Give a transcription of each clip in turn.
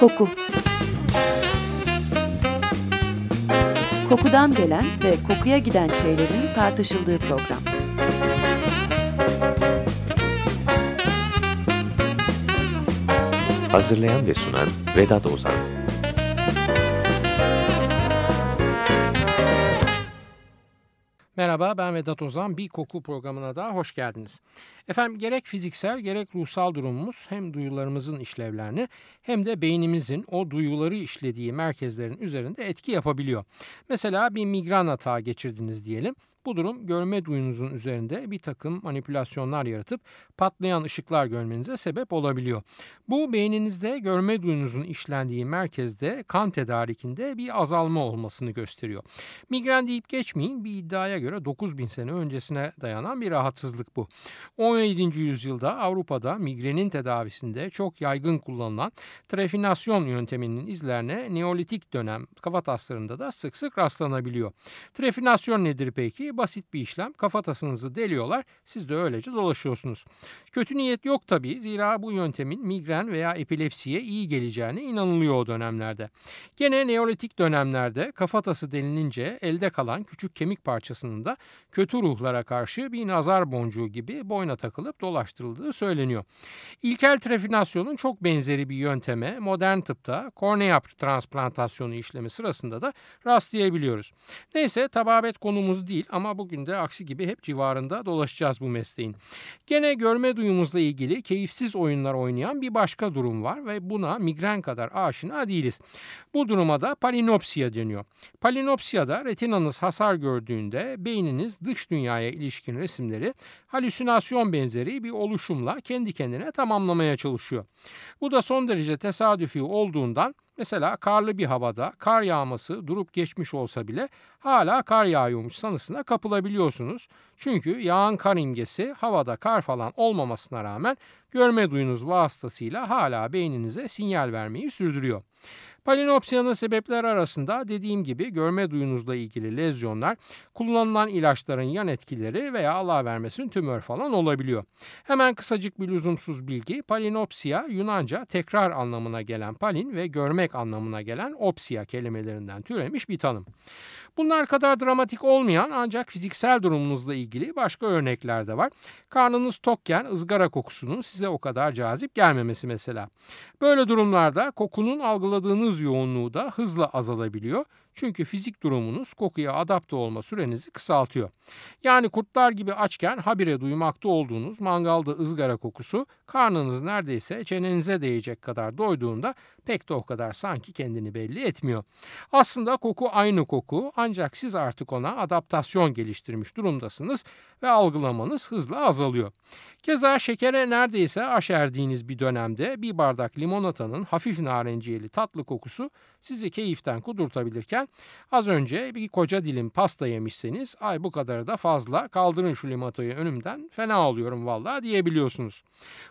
Koku Kokudan gelen ve kokuya giden şeylerin tartışıldığı program. Hazırlayan ve sunan Vedat Ozan Merhaba ben Vedat Ozan. Bir koku programına daha hoş geldiniz. Efendim gerek fiziksel gerek ruhsal durumumuz hem duyularımızın işlevlerini hem de beynimizin o duyuları işlediği merkezlerin üzerinde etki yapabiliyor. Mesela bir migren hata geçirdiniz diyelim. Bu durum görme duyunuzun üzerinde bir takım manipülasyonlar yaratıp patlayan ışıklar görmenize sebep olabiliyor. Bu beyninizde görme duyunuzun işlendiği merkezde kan tedarikinde bir azalma olmasını gösteriyor. Migren deyip geçmeyin bir iddiaya göre 9000 sene öncesine dayanan bir rahatsızlık bu. 17. yüzyılda Avrupa'da migrenin tedavisinde çok yaygın kullanılan trefinasyon yönteminin izlerine Neolitik dönem kafataslarında da sık sık rastlanabiliyor. Trefinasyon nedir peki? Basit bir işlem. Kafatasınızı deliyorlar. Siz de öylece dolaşıyorsunuz. Kötü niyet yok tabii. Zira bu yöntemin migren veya epilepsiye iyi geleceğine inanılıyor o dönemlerde. Gene Neolitik dönemlerde kafatası delinince elde kalan küçük kemik parçasının da kötü ruhlara karşı bir nazar boncuğu gibi boyna takılıp dolaştırıldığı söyleniyor. İlkel trefinasyonun çok benzeri bir yönteme modern tıpta kornea transplantasyonu işlemi sırasında da rastlayabiliyoruz. Neyse tababet konumuz değil ama bugün de aksi gibi hep civarında dolaşacağız bu mesleğin. Gene görme duyumuzla ilgili keyifsiz oyunlar oynayan bir başka durum var ve buna migren kadar aşina değiliz. Bu duruma da palinopsiya deniyor. Palinopsiyada retinanız hasar gördüğünde beyniniz dış dünyaya ilişkin resimleri halüsinasyon benzeri bir oluşumla kendi kendine tamamlamaya çalışıyor. Bu da son derece tesadüfi olduğundan Mesela karlı bir havada kar yağması durup geçmiş olsa bile hala kar yağıyormuş sanısına kapılabiliyorsunuz. Çünkü yağan kar imgesi havada kar falan olmamasına rağmen görme duyunuz vasıtasıyla hala beyninize sinyal vermeyi sürdürüyor. Palinopsiyanın sebepler arasında dediğim gibi görme duyunuzla ilgili lezyonlar, kullanılan ilaçların yan etkileri veya Allah vermesin tümör falan olabiliyor. Hemen kısacık bir lüzumsuz bilgi. Palinopsiya Yunanca tekrar anlamına gelen palin ve görmek anlamına gelen opsiya kelimelerinden türemiş bir tanım. Bunlar kadar dramatik olmayan ancak fiziksel durumunuzla ilgili başka örnekler de var. Karnınız tokken ızgara kokusunun size o kadar cazip gelmemesi mesela. Böyle durumlarda kokunun algıladığınız yoğunluğu da hızla azalabiliyor çünkü fizik durumunuz kokuya adapte olma sürenizi kısaltıyor. Yani kurtlar gibi açken habire duymakta olduğunuz mangalda ızgara kokusu karnınız neredeyse çenenize değecek kadar doyduğunda pek de o kadar sanki kendini belli etmiyor. Aslında koku aynı koku ancak siz artık ona adaptasyon geliştirmiş durumdasınız ve algılamanız hızla azalıyor. Keza şekere neredeyse aşerdiğiniz bir dönemde bir bardak limonatanın hafif narenciyeli tatlı kokusu sizi keyiften kudurtabilirken az önce bir koca dilim pasta yemişseniz ay bu kadarı da fazla kaldırın şu limonatayı önümden fena oluyorum vallahi diyebiliyorsunuz.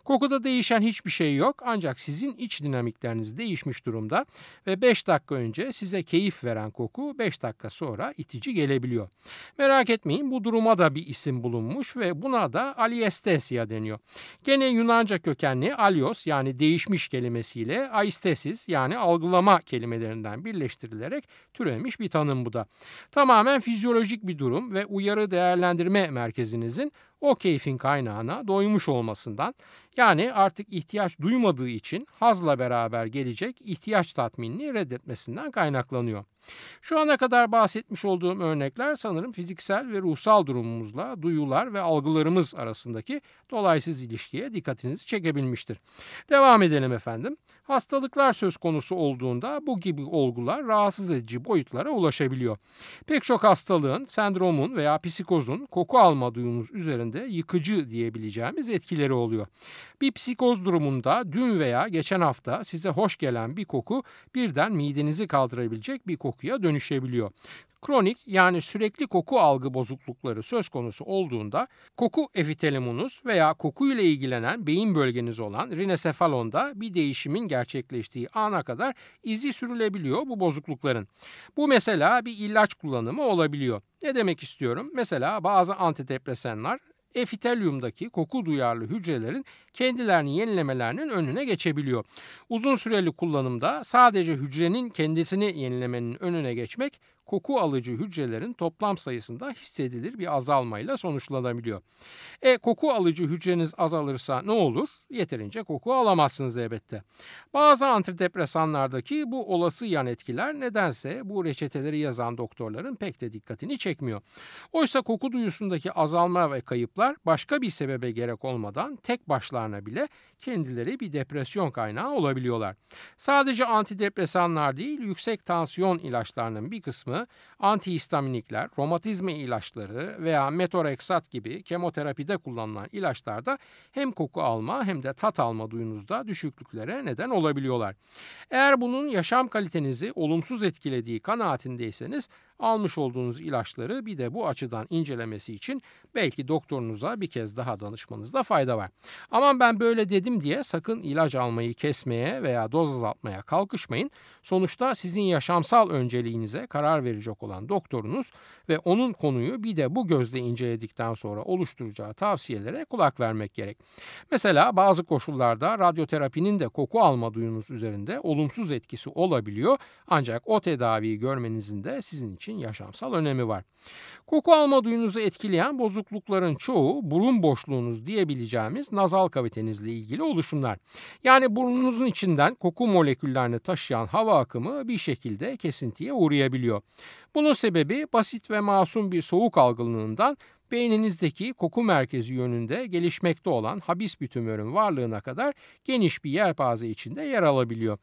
Kokuda değişen hiçbir şey yok ancak sizin iç dinamikleriniz değişmiş durumda ve 5 dakika önce size keyif veren koku 5 dakika sonra itici gelebiliyor. Merak etmeyin bu duruma da bir isim bulunmuş ve buna da aliestesia deniyor. Gene Yunanca kökenli alios yani değişmiş kelimesiyle aistesis yani algılama kelimelerinden birleştirilerek türemiş bir tanım bu da. Tamamen fizyolojik bir durum ve uyarı değerlendirme merkezinizin o keyfin kaynağına doymuş olmasından yani artık ihtiyaç duymadığı için hazla beraber gelecek ihtiyaç tatminini reddetmesinden kaynaklanıyor. Şu ana kadar bahsetmiş olduğum örnekler sanırım fiziksel ve ruhsal durumumuzla duyular ve algılarımız arasındaki dolaysız ilişkiye dikkatinizi çekebilmiştir. Devam edelim efendim. Hastalıklar söz konusu olduğunda bu gibi olgular rahatsız edici boyutlara ulaşabiliyor. Pek çok hastalığın, sendromun veya psikozun koku alma duyunuz üzerinde yıkıcı diyebileceğimiz etkileri oluyor. Bir psikoz durumunda dün veya geçen hafta size hoş gelen bir koku birden midenizi kaldırabilecek bir kokuya dönüşebiliyor. Kronik yani sürekli koku algı bozuklukları söz konusu olduğunda koku epiteliumunuz veya koku ile ilgilenen beyin bölgeniz olan rinesefalonda bir değişimin gerçekleştiği ana kadar izi sürülebiliyor bu bozuklukların. Bu mesela bir ilaç kullanımı olabiliyor. Ne demek istiyorum? Mesela bazı antidepresanlar epitelyumdaki koku duyarlı hücrelerin kendilerini yenilemelerinin önüne geçebiliyor. Uzun süreli kullanımda sadece hücrenin kendisini yenilemenin önüne geçmek koku alıcı hücrelerin toplam sayısında hissedilir bir azalmayla sonuçlanabiliyor. E koku alıcı hücreniz azalırsa ne olur? Yeterince koku alamazsınız elbette. Bazı antidepresanlardaki bu olası yan etkiler nedense bu reçeteleri yazan doktorların pek de dikkatini çekmiyor. Oysa koku duyusundaki azalma ve kayıplar başka bir sebebe gerek olmadan tek başlarına bile kendileri bir depresyon kaynağı olabiliyorlar. Sadece antidepresanlar değil yüksek tansiyon ilaçlarının bir kısmı kullanımı antihistaminikler, romatizma ilaçları veya metoreksat gibi kemoterapide kullanılan ilaçlarda hem koku alma hem de tat alma duyunuzda düşüklüklere neden olabiliyorlar. Eğer bunun yaşam kalitenizi olumsuz etkilediği kanaatindeyseniz almış olduğunuz ilaçları bir de bu açıdan incelemesi için belki doktorunuza bir kez daha danışmanızda fayda var. Aman ben böyle dedim diye sakın ilaç almayı kesmeye veya doz azaltmaya kalkışmayın. Sonuçta sizin yaşamsal önceliğinize karar verecek olan doktorunuz ve onun konuyu bir de bu gözle inceledikten sonra oluşturacağı tavsiyelere kulak vermek gerek. Mesela bazı koşullarda radyoterapinin de koku alma duyunuz üzerinde olumsuz etkisi olabiliyor. Ancak o tedaviyi görmenizin de sizin için için yaşamsal önemi var. Koku alma duyunuzu etkileyen bozuklukların çoğu burun boşluğunuz diyebileceğimiz nazal kavitenizle ilgili oluşumlar. Yani burnunuzun içinden koku moleküllerini taşıyan hava akımı bir şekilde kesintiye uğrayabiliyor. Bunun sebebi basit ve masum bir soğuk algınlığından beyninizdeki koku merkezi yönünde gelişmekte olan habis bir tümörün varlığına kadar geniş bir yelpaze içinde yer alabiliyor.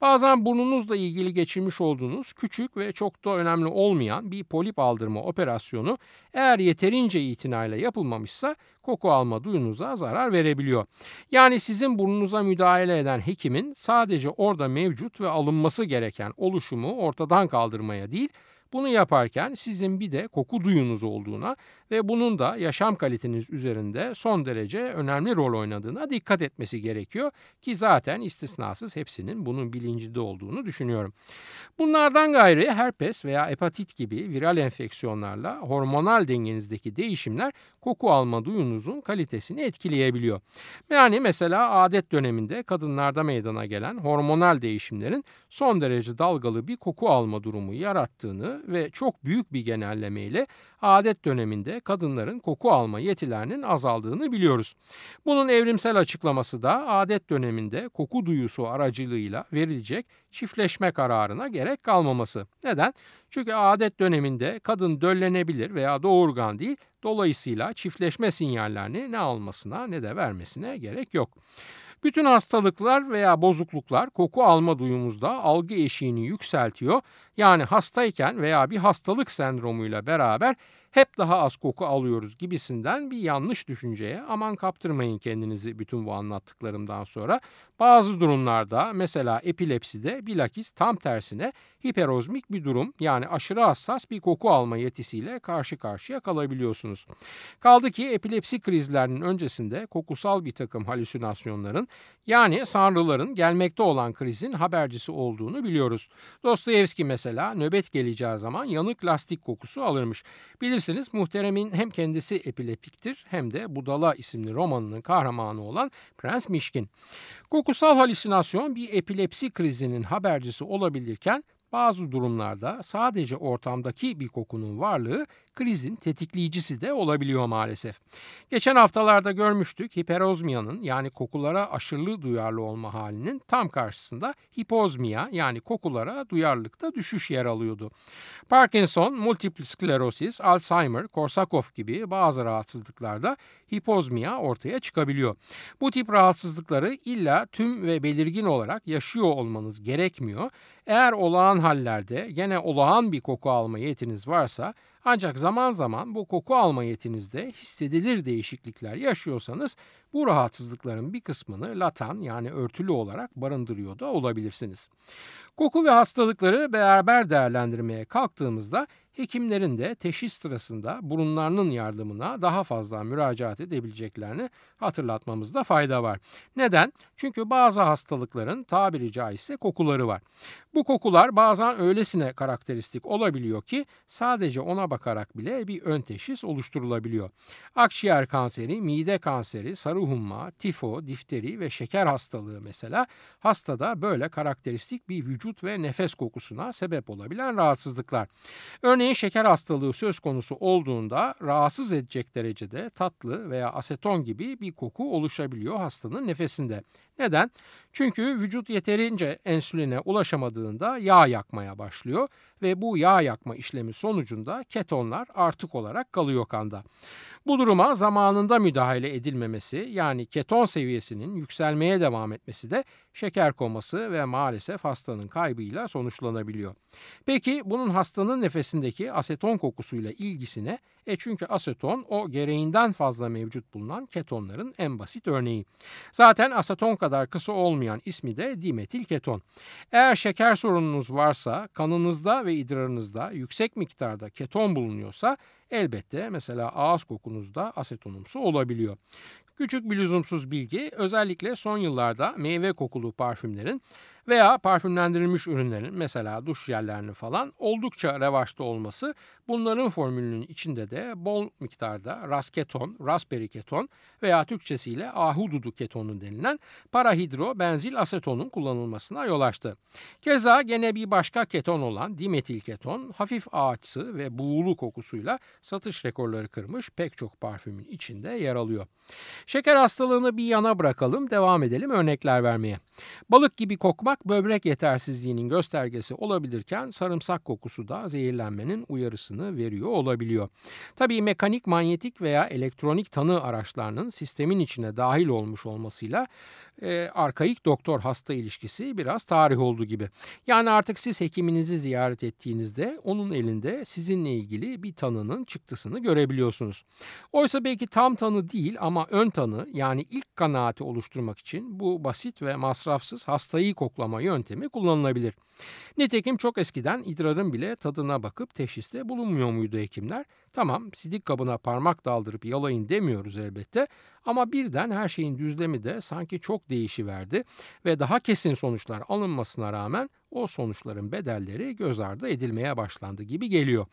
Bazen burnunuzla ilgili geçirmiş olduğunuz küçük ve çok da önemli olmayan bir polip aldırma operasyonu eğer yeterince itinayla yapılmamışsa koku alma duyunuza zarar verebiliyor. Yani sizin burnunuza müdahale eden hekimin sadece orada mevcut ve alınması gereken oluşumu ortadan kaldırmaya değil, bunu yaparken sizin bir de koku duyunuz olduğuna ve bunun da yaşam kaliteniz üzerinde son derece önemli rol oynadığına dikkat etmesi gerekiyor ki zaten istisnasız hepsinin bunun bilincinde olduğunu düşünüyorum. Bunlardan gayrı herpes veya hepatit gibi viral enfeksiyonlarla hormonal dengenizdeki değişimler koku alma duyunuzun kalitesini etkileyebiliyor. Yani mesela adet döneminde kadınlarda meydana gelen hormonal değişimlerin son derece dalgalı bir koku alma durumu yarattığını ve çok büyük bir genellemeyle adet döneminde kadınların koku alma yetilerinin azaldığını biliyoruz. Bunun evrimsel açıklaması da adet döneminde koku duyusu aracılığıyla verilecek çiftleşme kararına gerek kalmaması. Neden? Çünkü adet döneminde kadın döllenebilir veya doğurgan değil, dolayısıyla çiftleşme sinyallerini ne almasına ne de vermesine gerek yok. Bütün hastalıklar veya bozukluklar koku alma duyumuzda algı eşiğini yükseltiyor. Yani hastayken veya bir hastalık sendromuyla beraber hep daha az koku alıyoruz gibisinden bir yanlış düşünceye aman kaptırmayın kendinizi bütün bu anlattıklarımdan sonra. Bazı durumlarda mesela epilepside bilakis tam tersine hiperozmik bir durum yani aşırı hassas bir koku alma yetisiyle karşı karşıya kalabiliyorsunuz. Kaldı ki epilepsi krizlerinin öncesinde kokusal bir takım halüsinasyonların yani sanrıların gelmekte olan krizin habercisi olduğunu biliyoruz. Dostoyevski mesela nöbet geleceği zaman yanık lastik kokusu alırmış. Bilirsiniz muhteremin hem kendisi epilepiktir hem de Budala isimli romanının kahramanı olan Prens Mişkin. Kokusal halüsinasyon bir epilepsi krizinin habercisi olabilirken bazı durumlarda sadece ortamdaki bir kokunun varlığı krizin tetikleyicisi de olabiliyor maalesef. Geçen haftalarda görmüştük hiperozmiyanın yani kokulara aşırı duyarlı olma halinin tam karşısında hipozmiya yani kokulara duyarlılıkta düşüş yer alıyordu. Parkinson, multiple sklerosis, Alzheimer, Korsakoff gibi bazı rahatsızlıklarda hipozmiya ortaya çıkabiliyor. Bu tip rahatsızlıkları illa tüm ve belirgin olarak yaşıyor olmanız gerekmiyor. Eğer olağan hallerde gene olağan bir koku alma yetiniz varsa ancak zaman zaman bu koku alma yetinizde hissedilir değişiklikler yaşıyorsanız bu rahatsızlıkların bir kısmını latan yani örtülü olarak barındırıyor da olabilirsiniz. Koku ve hastalıkları beraber değerlendirmeye kalktığımızda hekimlerin de teşhis sırasında burunlarının yardımına daha fazla müracaat edebileceklerini hatırlatmamızda fayda var. Neden? Çünkü bazı hastalıkların tabiri caizse kokuları var. Bu kokular bazen öylesine karakteristik olabiliyor ki sadece ona bakarak bile bir ön teşhis oluşturulabiliyor. Akciğer kanseri, mide kanseri, sarı humma, tifo, difteri ve şeker hastalığı mesela hastada böyle karakteristik bir vücut ve nefes kokusuna sebep olabilen rahatsızlıklar. Örneğin şeker hastalığı söz konusu olduğunda rahatsız edecek derecede tatlı veya aseton gibi bir koku oluşabiliyor hastanın nefesinde. Neden? Çünkü vücut yeterince ensüline ulaşamadığında yağ yakmaya başlıyor ve bu yağ yakma işlemi sonucunda ketonlar artık olarak kalıyor kanda. Bu duruma zamanında müdahale edilmemesi yani keton seviyesinin yükselmeye devam etmesi de şeker koması ve maalesef hastanın kaybıyla sonuçlanabiliyor. Peki bunun hastanın nefesindeki aseton kokusuyla ilgisine e çünkü aseton o gereğinden fazla mevcut bulunan ketonların en basit örneği. Zaten aseton kadar kısa olmayan ismi de dimetil keton. Eğer şeker sorununuz varsa kanınızda ve idrarınızda yüksek miktarda keton bulunuyorsa elbette mesela ağız kokunuzda asetonumsu olabiliyor. Küçük bir lüzumsuz bilgi özellikle son yıllarda meyve kokulu parfümlerin veya parfümlendirilmiş ürünlerin mesela duş jellerinin falan oldukça revaçta olması bunların formülünün içinde de bol miktarda rasketon, raspberry keton veya Türkçesiyle ahududu ketonu denilen parahidro benzil asetonun kullanılmasına yol açtı. Keza gene bir başka keton olan dimetil keton hafif ağaçsı ve buğulu kokusuyla satış rekorları kırmış pek çok parfümün içinde yer alıyor. Şeker hastalığını bir yana bırakalım devam edelim örnekler vermeye. Balık gibi kokmak böbrek yetersizliğinin göstergesi olabilirken sarımsak kokusu da zehirlenmenin uyarısını veriyor olabiliyor. Tabii mekanik, manyetik veya elektronik tanı araçlarının sistemin içine dahil olmuş olmasıyla e, arkaik doktor hasta ilişkisi biraz tarih oldu gibi. Yani artık siz hekiminizi ziyaret ettiğinizde onun elinde sizinle ilgili bir tanının çıktısını görebiliyorsunuz. Oysa belki tam tanı değil ama ön tanı yani ilk kanaati oluşturmak için bu basit ve masrafsız hastayı koklama yöntemi kullanılabilir. Nitekim çok eskiden idrarın bile tadına bakıp teşhiste bulunmuyor muydu hekimler? Tamam sidik kabına parmak daldırıp yalayın demiyoruz elbette ama birden her şeyin düzlemi de sanki çok değişiverdi ve daha kesin sonuçlar alınmasına rağmen o sonuçların bedelleri göz ardı edilmeye başlandı gibi geliyor.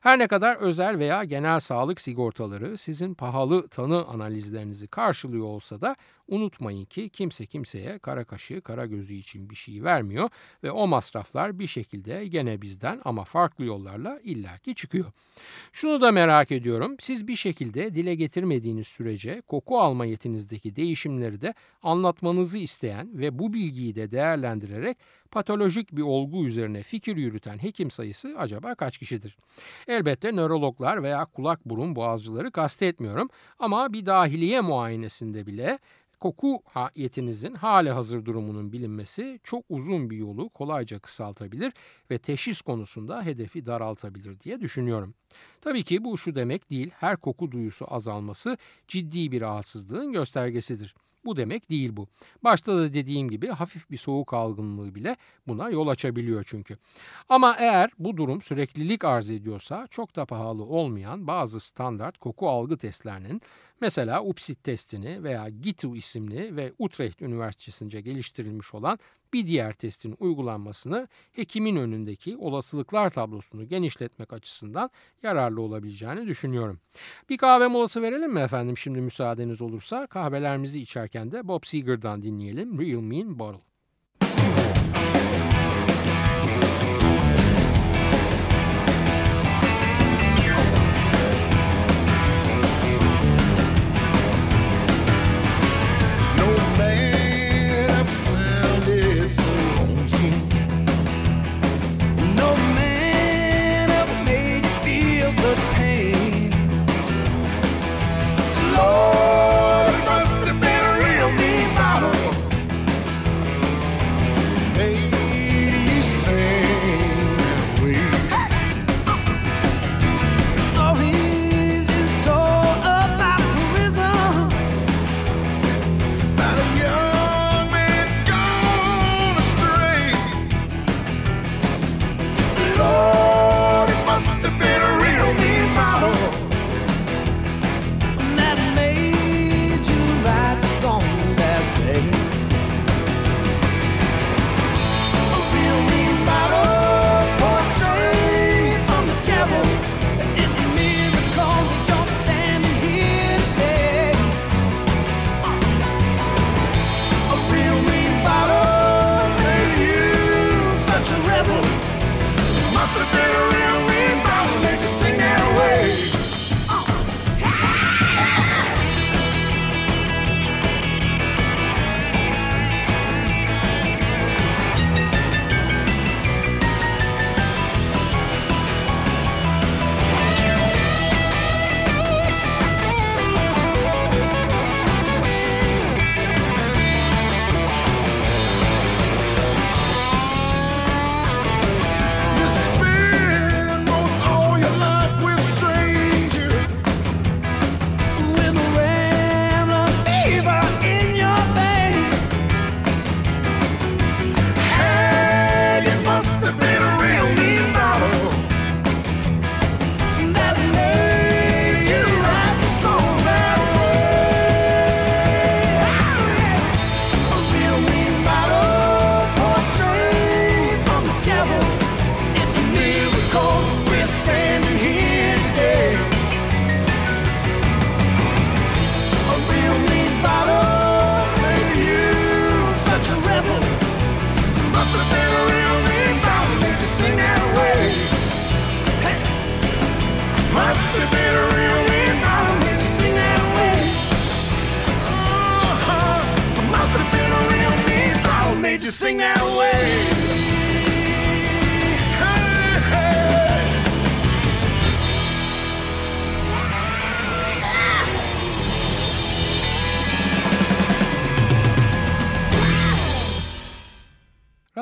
Her ne kadar özel veya genel sağlık sigortaları sizin pahalı tanı analizlerinizi karşılıyor olsa da unutmayın ki kimse kimseye kara kaşı kara gözü için bir şey vermiyor ve o masraflar bir şekilde gene bizden ama farklı yollarla illaki çıkıyor. Şunu da merak ediyorum. Siz bir şekilde dile getirmediğiniz sürece koku alma yetinizdeki değişimleri de anlatmanızı isteyen ve bu bilgiyi de değerlendirerek patolojik bir olgu üzerine fikir yürüten hekim sayısı acaba kaç kişidir? Elbette nörologlar veya kulak burun boğazcıları kastetmiyorum ama bir dahiliye muayenesinde bile koku yetinizin hali hazır durumunun bilinmesi çok uzun bir yolu kolayca kısaltabilir ve teşhis konusunda hedefi daraltabilir diye düşünüyorum. Tabii ki bu şu demek değil, her koku duyusu azalması ciddi bir rahatsızlığın göstergesidir. Bu demek değil bu. Başta da dediğim gibi hafif bir soğuk algınlığı bile buna yol açabiliyor çünkü. Ama eğer bu durum süreklilik arz ediyorsa çok da pahalı olmayan bazı standart koku algı testlerinin mesela UPSIT testini veya GITU isimli ve Utrecht Üniversitesi'nce geliştirilmiş olan bir diğer testin uygulanmasını hekimin önündeki olasılıklar tablosunu genişletmek açısından yararlı olabileceğini düşünüyorum. Bir kahve molası verelim mi efendim şimdi müsaadeniz olursa? Kahvelerimizi içerken de Bob Seger'dan dinleyelim Real Mean Bottle.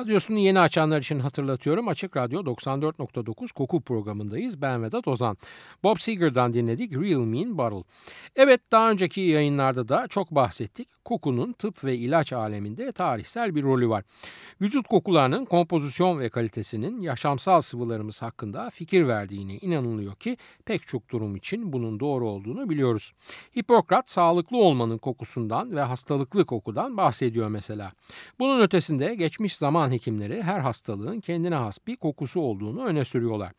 Radyosunu yeni açanlar için hatırlatıyorum. Açık Radyo 94.9 Koku programındayız. Ben Vedat Ozan. Bob Seger'dan dinledik Real Mean Bottle. Evet daha önceki yayınlarda da çok bahsettik. Kokunun tıp ve ilaç aleminde tarihsel bir rolü var. Vücut kokularının kompozisyon ve kalitesinin yaşamsal sıvılarımız hakkında fikir verdiğine inanılıyor ki pek çok durum için bunun doğru olduğunu biliyoruz. Hipokrat sağlıklı olmanın kokusundan ve hastalıklı kokudan bahsediyor mesela. Bunun ötesinde geçmiş zaman hekimleri her hastalığın kendine has bir kokusu olduğunu öne sürüyorlar.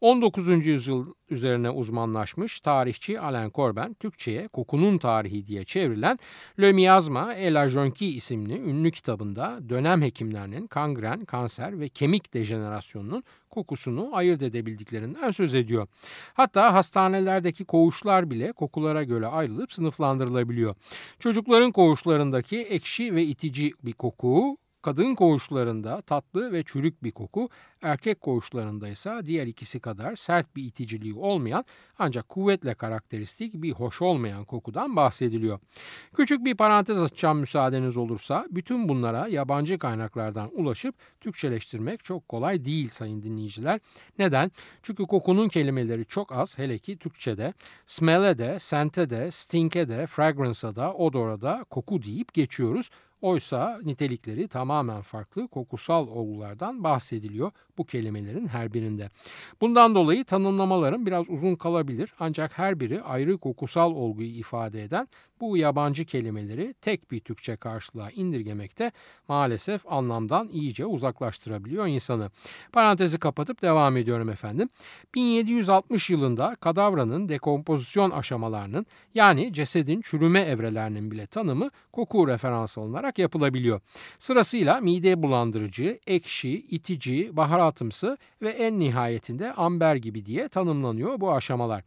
19. yüzyıl üzerine uzmanlaşmış tarihçi Alain Corben Türkçe'ye kokunun tarihi diye çevrilen Le Miasma et la Jonquille isimli ünlü kitabında dönem hekimlerinin kangren, kanser ve kemik dejenerasyonunun kokusunu ayırt edebildiklerinden söz ediyor. Hatta hastanelerdeki koğuşlar bile kokulara göre ayrılıp sınıflandırılabiliyor. Çocukların koğuşlarındaki ekşi ve itici bir koku, Kadın koğuşlarında tatlı ve çürük bir koku, erkek koğuşlarında ise diğer ikisi kadar sert bir iticiliği olmayan ancak kuvvetle karakteristik bir hoş olmayan kokudan bahsediliyor. Küçük bir parantez açacağım müsaadeniz olursa bütün bunlara yabancı kaynaklardan ulaşıp Türkçeleştirmek çok kolay değil sayın dinleyiciler. Neden? Çünkü kokunun kelimeleri çok az hele ki Türkçe'de. Smell'e de, scent'e de, stink'e de, fragrance'a da, odor'a da koku deyip geçiyoruz. Oysa nitelikleri tamamen farklı kokusal olgulardan bahsediliyor bu kelimelerin her birinde. Bundan dolayı tanımlamaların biraz uzun kalabilir ancak her biri ayrı kokusal olguyu ifade eden bu yabancı kelimeleri tek bir Türkçe karşılığa indirgemekte maalesef anlamdan iyice uzaklaştırabiliyor insanı. Parantezi kapatıp devam ediyorum efendim. 1760 yılında kadavranın dekompozisyon aşamalarının yani cesedin çürüme evrelerinin bile tanımı koku referans alınarak yapılabiliyor. Sırasıyla mide bulandırıcı, ekşi, itici, baharatımsı ve en nihayetinde amber gibi diye tanımlanıyor bu aşamalar.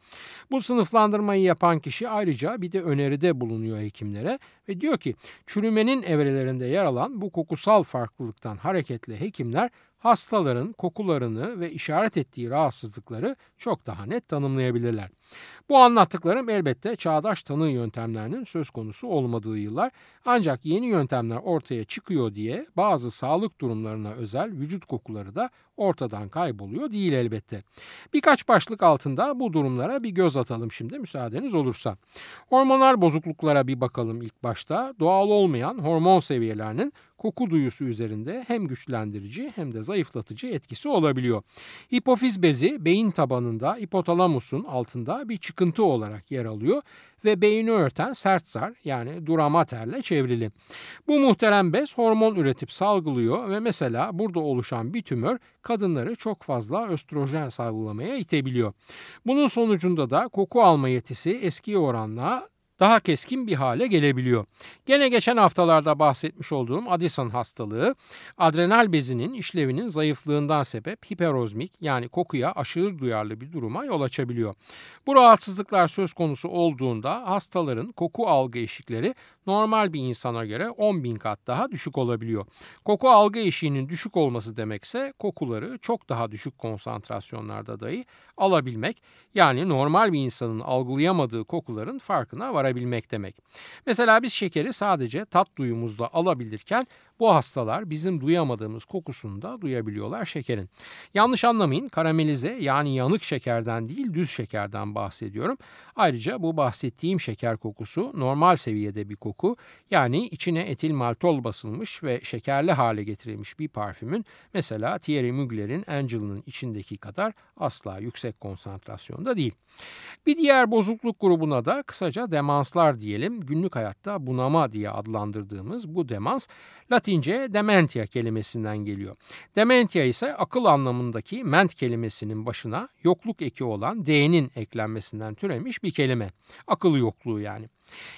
Bu sınıflandırmayı yapan kişi ayrıca bir de öneride bulunuyor hekimlere ve diyor ki çürümenin evrelerinde yer alan bu kokusal farklılıktan hareketle hekimler hastaların kokularını ve işaret ettiği rahatsızlıkları çok daha net tanımlayabilirler. Bu anlattıklarım elbette çağdaş tanı yöntemlerinin söz konusu olmadığı yıllar ancak yeni yöntemler ortaya çıkıyor diye bazı sağlık durumlarına özel vücut kokuları da ortadan kayboluyor değil elbette. Birkaç başlık altında bu durumlara bir göz atalım şimdi müsaadeniz olursa. Hormonal bozukluklara bir bakalım ilk başta. Doğal olmayan hormon seviyelerinin koku duyusu üzerinde hem güçlendirici hem de zayıflatıcı etkisi olabiliyor. Hipofiz bezi beyin tabanında hipotalamusun altında bir çıkıntı olarak yer alıyor ve beyni örten sert zar yani dura materle çevrili. Bu muhterem bez hormon üretip salgılıyor ve mesela burada oluşan bir tümör kadınları çok fazla östrojen salgılamaya itebiliyor. Bunun sonucunda da koku alma yetisi eski oranla daha keskin bir hale gelebiliyor. Gene geçen haftalarda bahsetmiş olduğum Addison hastalığı adrenal bezinin işlevinin zayıflığından sebep hiperozmik yani kokuya aşırı duyarlı bir duruma yol açabiliyor. Bu rahatsızlıklar söz konusu olduğunda hastaların koku algı eşikleri normal bir insana göre 10 bin kat daha düşük olabiliyor. Koku algı eşiğinin düşük olması demekse kokuları çok daha düşük konsantrasyonlarda dahi alabilmek yani normal bir insanın algılayamadığı kokuların farkına varabilmek demek. Mesela biz şekeri sadece tat duyumuzda alabilirken bu hastalar bizim duyamadığımız kokusunu da duyabiliyorlar şekerin. Yanlış anlamayın karamelize yani yanık şekerden değil düz şekerden bahsediyorum. Ayrıca bu bahsettiğim şeker kokusu normal seviyede bir koku. Yani içine etil maltol basılmış ve şekerli hale getirilmiş bir parfümün mesela Thierry Mugler'in Angel'ın içindeki kadar asla yüksek konsantrasyonda değil. Bir diğer bozukluk grubuna da kısaca demanslar diyelim. Günlük hayatta bunama diye adlandırdığımız bu demans Latince dementia kelimesinden geliyor. Dementia ise akıl anlamındaki ment kelimesinin başına yokluk eki olan D'nin eklenmesinden türemiş bir kelime. Akıl yokluğu yani.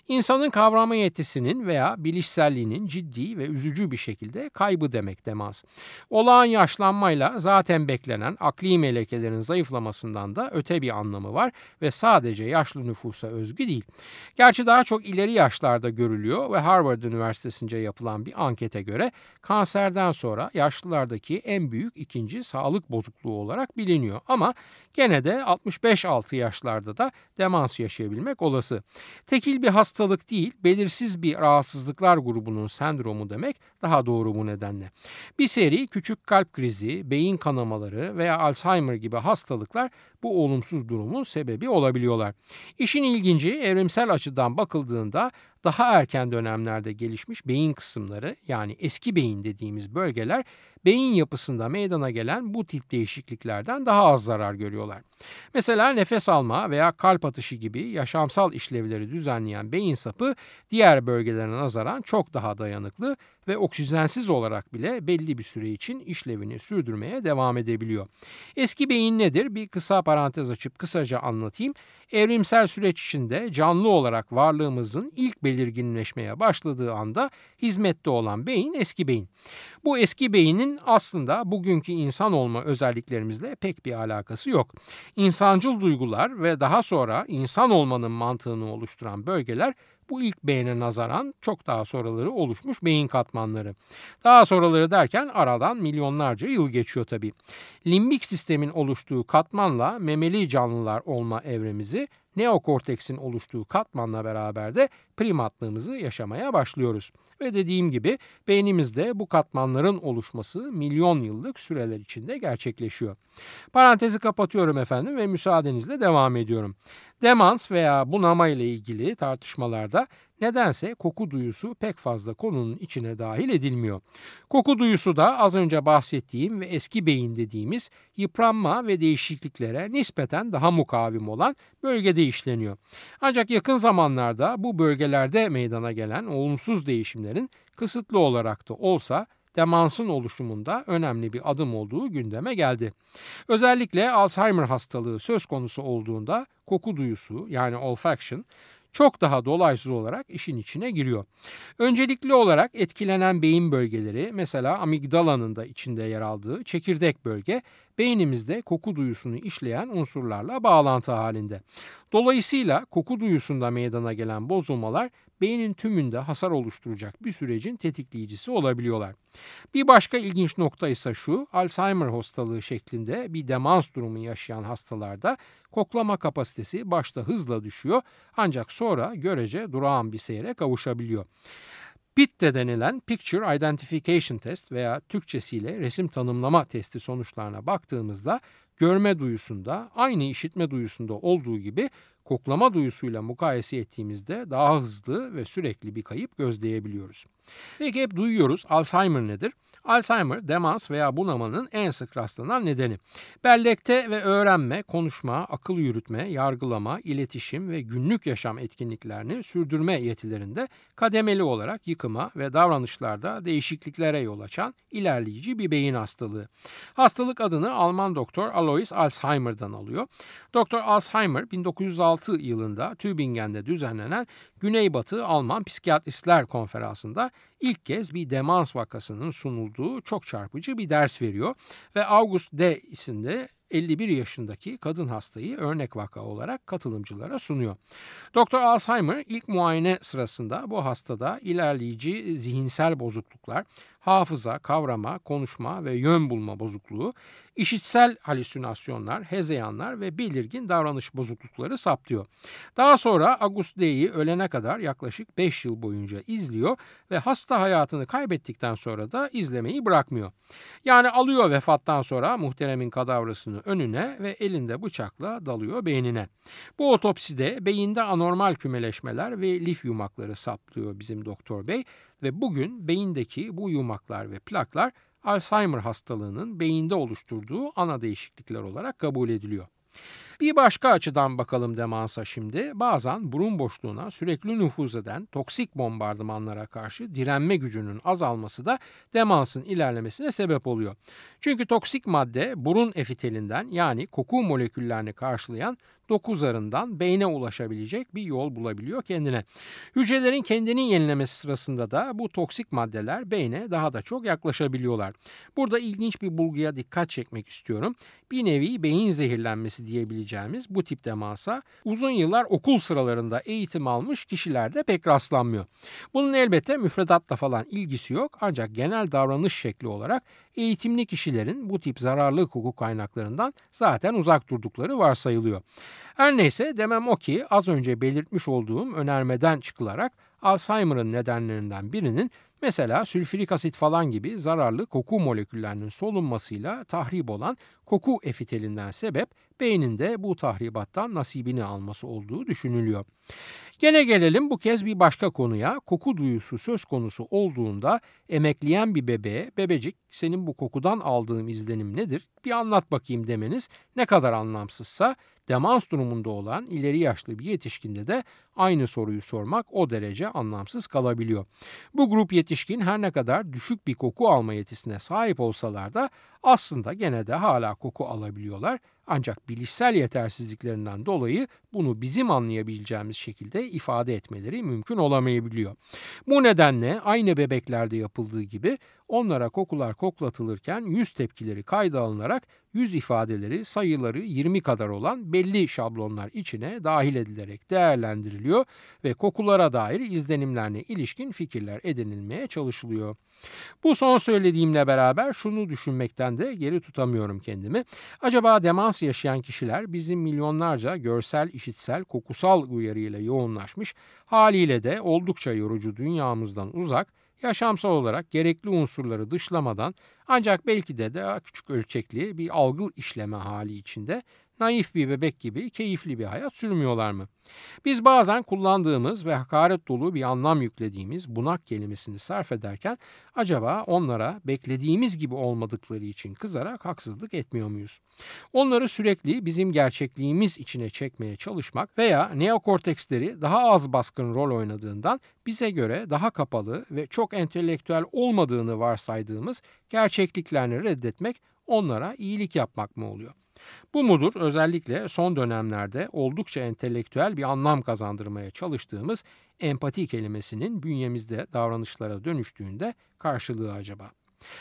İnsanın kavrama yetisinin veya bilişselliğinin ciddi ve üzücü bir şekilde kaybı demek demaz. Olağan yaşlanmayla zaten beklenen akli melekelerin zayıflamasından da öte bir anlamı var ve sadece yaşlı nüfusa özgü değil. Gerçi daha çok ileri yaşlarda görülüyor ve Harvard Üniversitesi'nce yapılan bir ankete göre kanserden sonra yaşlılardaki en büyük ikinci sağlık bozukluğu olarak biliniyor. Ama gene de 65 altı yaşlarda da demans yaşayabilmek olası. Tekil bir hastalık değil, belirsiz bir rahatsızlıklar grubunun sendromu demek daha doğru bu nedenle. Bir seri küçük kalp krizi, beyin kanamaları veya Alzheimer gibi hastalıklar bu olumsuz durumun sebebi olabiliyorlar. İşin ilginci evrimsel açıdan bakıldığında daha erken dönemlerde gelişmiş beyin kısımları yani eski beyin dediğimiz bölgeler beyin yapısında meydana gelen bu tip değişikliklerden daha az zarar görüyorlar. Mesela nefes alma veya kalp atışı gibi yaşamsal işlevleri düzenleyen beyin sapı diğer bölgelere nazaran çok daha dayanıklı ve oksijensiz olarak bile belli bir süre için işlevini sürdürmeye devam edebiliyor. Eski beyin nedir? Bir kısa parantez açıp kısaca anlatayım. Evrimsel süreç içinde canlı olarak varlığımızın ilk belirginleşmeye başladığı anda hizmette olan beyin eski beyin. Bu eski beynin aslında bugünkü insan olma özelliklerimizle pek bir alakası yok. İnsancıl duygular ve daha sonra insan olmanın mantığını oluşturan bölgeler bu ilk beyne nazaran çok daha sonraları oluşmuş beyin katmanları. Daha sonraları derken aradan milyonlarca yıl geçiyor tabii. Limbik sistemin oluştuğu katmanla memeli canlılar olma evremizi neokorteksin oluştuğu katmanla beraber de primatlığımızı yaşamaya başlıyoruz. Ve dediğim gibi beynimizde bu katmanların oluşması milyon yıllık süreler içinde gerçekleşiyor. Parantezi kapatıyorum efendim ve müsaadenizle devam ediyorum. Demans veya bunama ile ilgili tartışmalarda nedense koku duyusu pek fazla konunun içine dahil edilmiyor. Koku duyusu da az önce bahsettiğim ve eski beyin dediğimiz yıpranma ve değişikliklere nispeten daha mukavim olan bölgede işleniyor. Ancak yakın zamanlarda bu bölgelerde meydana gelen olumsuz değişimlerin kısıtlı olarak da olsa demansın oluşumunda önemli bir adım olduğu gündeme geldi. Özellikle Alzheimer hastalığı söz konusu olduğunda koku duyusu yani olfaction çok daha dolaysız olarak işin içine giriyor. Öncelikli olarak etkilenen beyin bölgeleri mesela amigdalanın da içinde yer aldığı çekirdek bölge beynimizde koku duyusunu işleyen unsurlarla bağlantı halinde. Dolayısıyla koku duyusunda meydana gelen bozulmalar beynin tümünde hasar oluşturacak bir sürecin tetikleyicisi olabiliyorlar. Bir başka ilginç nokta ise şu, Alzheimer hastalığı şeklinde bir demans durumu yaşayan hastalarda koklama kapasitesi başta hızla düşüyor ancak sonra görece durağan bir seyre kavuşabiliyor. PIT de denilen Picture Identification Test veya Türkçesiyle resim tanımlama testi sonuçlarına baktığımızda görme duyusunda aynı işitme duyusunda olduğu gibi koklama duyusuyla mukayese ettiğimizde daha hızlı ve sürekli bir kayıp gözleyebiliyoruz. Peki hep duyuyoruz Alzheimer nedir? Alzheimer, demans veya bunamanın en sık rastlanan nedeni. Bellekte ve öğrenme, konuşma, akıl yürütme, yargılama, iletişim ve günlük yaşam etkinliklerini sürdürme yetilerinde kademeli olarak yıkıma ve davranışlarda değişikliklere yol açan ilerleyici bir beyin hastalığı. Hastalık adını Alman doktor Alois Alzheimer'dan alıyor. Doktor Alzheimer 1906 yılında Tübingen'de düzenlenen Güneybatı Alman Psikiyatristler Konferansı'nda ilk kez bir demans vakasının sunulduğu çok çarpıcı bir ders veriyor ve August D isimli 51 yaşındaki kadın hastayı örnek vaka olarak katılımcılara sunuyor. Doktor Alzheimer ilk muayene sırasında bu hastada ilerleyici zihinsel bozukluklar, hafıza, kavrama, konuşma ve yön bulma bozukluğu, işitsel halüsinasyonlar, hezeyanlar ve belirgin davranış bozuklukları saptıyor. Daha sonra August D'yi ölene kadar yaklaşık 5 yıl boyunca izliyor ve hasta hayatını kaybettikten sonra da izlemeyi bırakmıyor. Yani alıyor vefattan sonra muhteremin kadavrasını önüne ve elinde bıçakla dalıyor beynine. Bu otopside beyinde anormal kümeleşmeler ve lif yumakları saplıyor bizim doktor bey ve bugün beyindeki bu yumaklar ve plaklar Alzheimer hastalığının beyinde oluşturduğu ana değişiklikler olarak kabul ediliyor. Bir başka açıdan bakalım demansa şimdi. Bazen burun boşluğuna sürekli nüfuz eden toksik bombardımanlara karşı direnme gücünün azalması da demansın ilerlemesine sebep oluyor. Çünkü toksik madde burun efitelinden yani koku moleküllerini karşılayan doku zarından beyne ulaşabilecek bir yol bulabiliyor kendine. Hücrelerin kendini yenilemesi sırasında da bu toksik maddeler beyne daha da çok yaklaşabiliyorlar. Burada ilginç bir bulguya dikkat çekmek istiyorum. Bir nevi beyin zehirlenmesi diyebileceğimiz bu tip demansa uzun yıllar okul sıralarında eğitim almış kişilerde pek rastlanmıyor. Bunun elbette müfredatla falan ilgisi yok ancak genel davranış şekli olarak eğitimli kişilerin bu tip zararlı koku kaynaklarından zaten uzak durdukları varsayılıyor. Her neyse demem o ki az önce belirtmiş olduğum önermeden çıkılarak Alzheimer'ın nedenlerinden birinin Mesela sülfürik asit falan gibi zararlı koku moleküllerinin solunmasıyla tahrip olan koku efitelinden sebep beyninde bu tahribattan nasibini alması olduğu düşünülüyor. Gene gelelim bu kez bir başka konuya. Koku duyusu söz konusu olduğunda emekleyen bir bebeğe bebecik senin bu kokudan aldığım izlenim nedir? Bir anlat bakayım demeniz ne kadar anlamsızsa demans durumunda olan ileri yaşlı bir yetişkinde de aynı soruyu sormak o derece anlamsız kalabiliyor. Bu grup yetişkin her ne kadar düşük bir koku alma yetisine sahip olsalar da aslında gene de hala koku alabiliyorlar. Ancak bilişsel yetersizliklerinden dolayı bunu bizim anlayabileceğimiz şekilde ifade etmeleri mümkün olamayabiliyor. Bu nedenle aynı bebeklerde yapıldığı gibi onlara kokular koklatılırken yüz tepkileri kayda alınarak yüz ifadeleri sayıları 20 kadar olan belli şablonlar içine dahil edilerek değerlendiriliyor ve kokulara dair izlenimlerine ilişkin fikirler edinilmeye çalışılıyor. Bu son söylediğimle beraber şunu düşünmekten de geri tutamıyorum kendimi. Acaba demans yaşayan kişiler bizim milyonlarca görsel, işitsel, kokusal uyarıyla yoğunlaşmış haliyle de oldukça yorucu dünyamızdan uzak yaşamsal olarak gerekli unsurları dışlamadan ancak belki de daha küçük ölçekli bir algı işleme hali içinde naif bir bebek gibi keyifli bir hayat sürmüyorlar mı? Biz bazen kullandığımız ve hakaret dolu bir anlam yüklediğimiz bunak kelimesini sarf ederken acaba onlara beklediğimiz gibi olmadıkları için kızarak haksızlık etmiyor muyuz? Onları sürekli bizim gerçekliğimiz içine çekmeye çalışmak veya neokorteksleri daha az baskın rol oynadığından bize göre daha kapalı ve çok entelektüel olmadığını varsaydığımız gerçekliklerini reddetmek onlara iyilik yapmak mı oluyor? Bu mudur özellikle son dönemlerde oldukça entelektüel bir anlam kazandırmaya çalıştığımız empati kelimesinin bünyemizde davranışlara dönüştüğünde karşılığı acaba?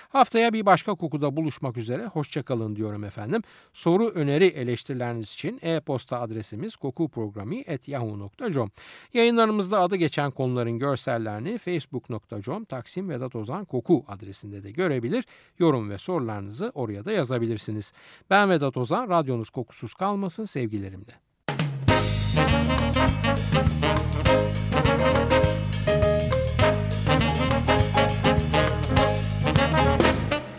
Haftaya bir başka kokuda buluşmak üzere. Hoşçakalın diyorum efendim. Soru, öneri, eleştirileriniz için e-posta adresimiz kokuprogrami.yahoo.com Yayınlarımızda adı geçen konuların görsellerini facebook.com Taksim Vedat Ozan Koku adresinde de görebilir. Yorum ve sorularınızı oraya da yazabilirsiniz. Ben Vedat Ozan, radyonuz kokusuz kalmasın sevgilerimle.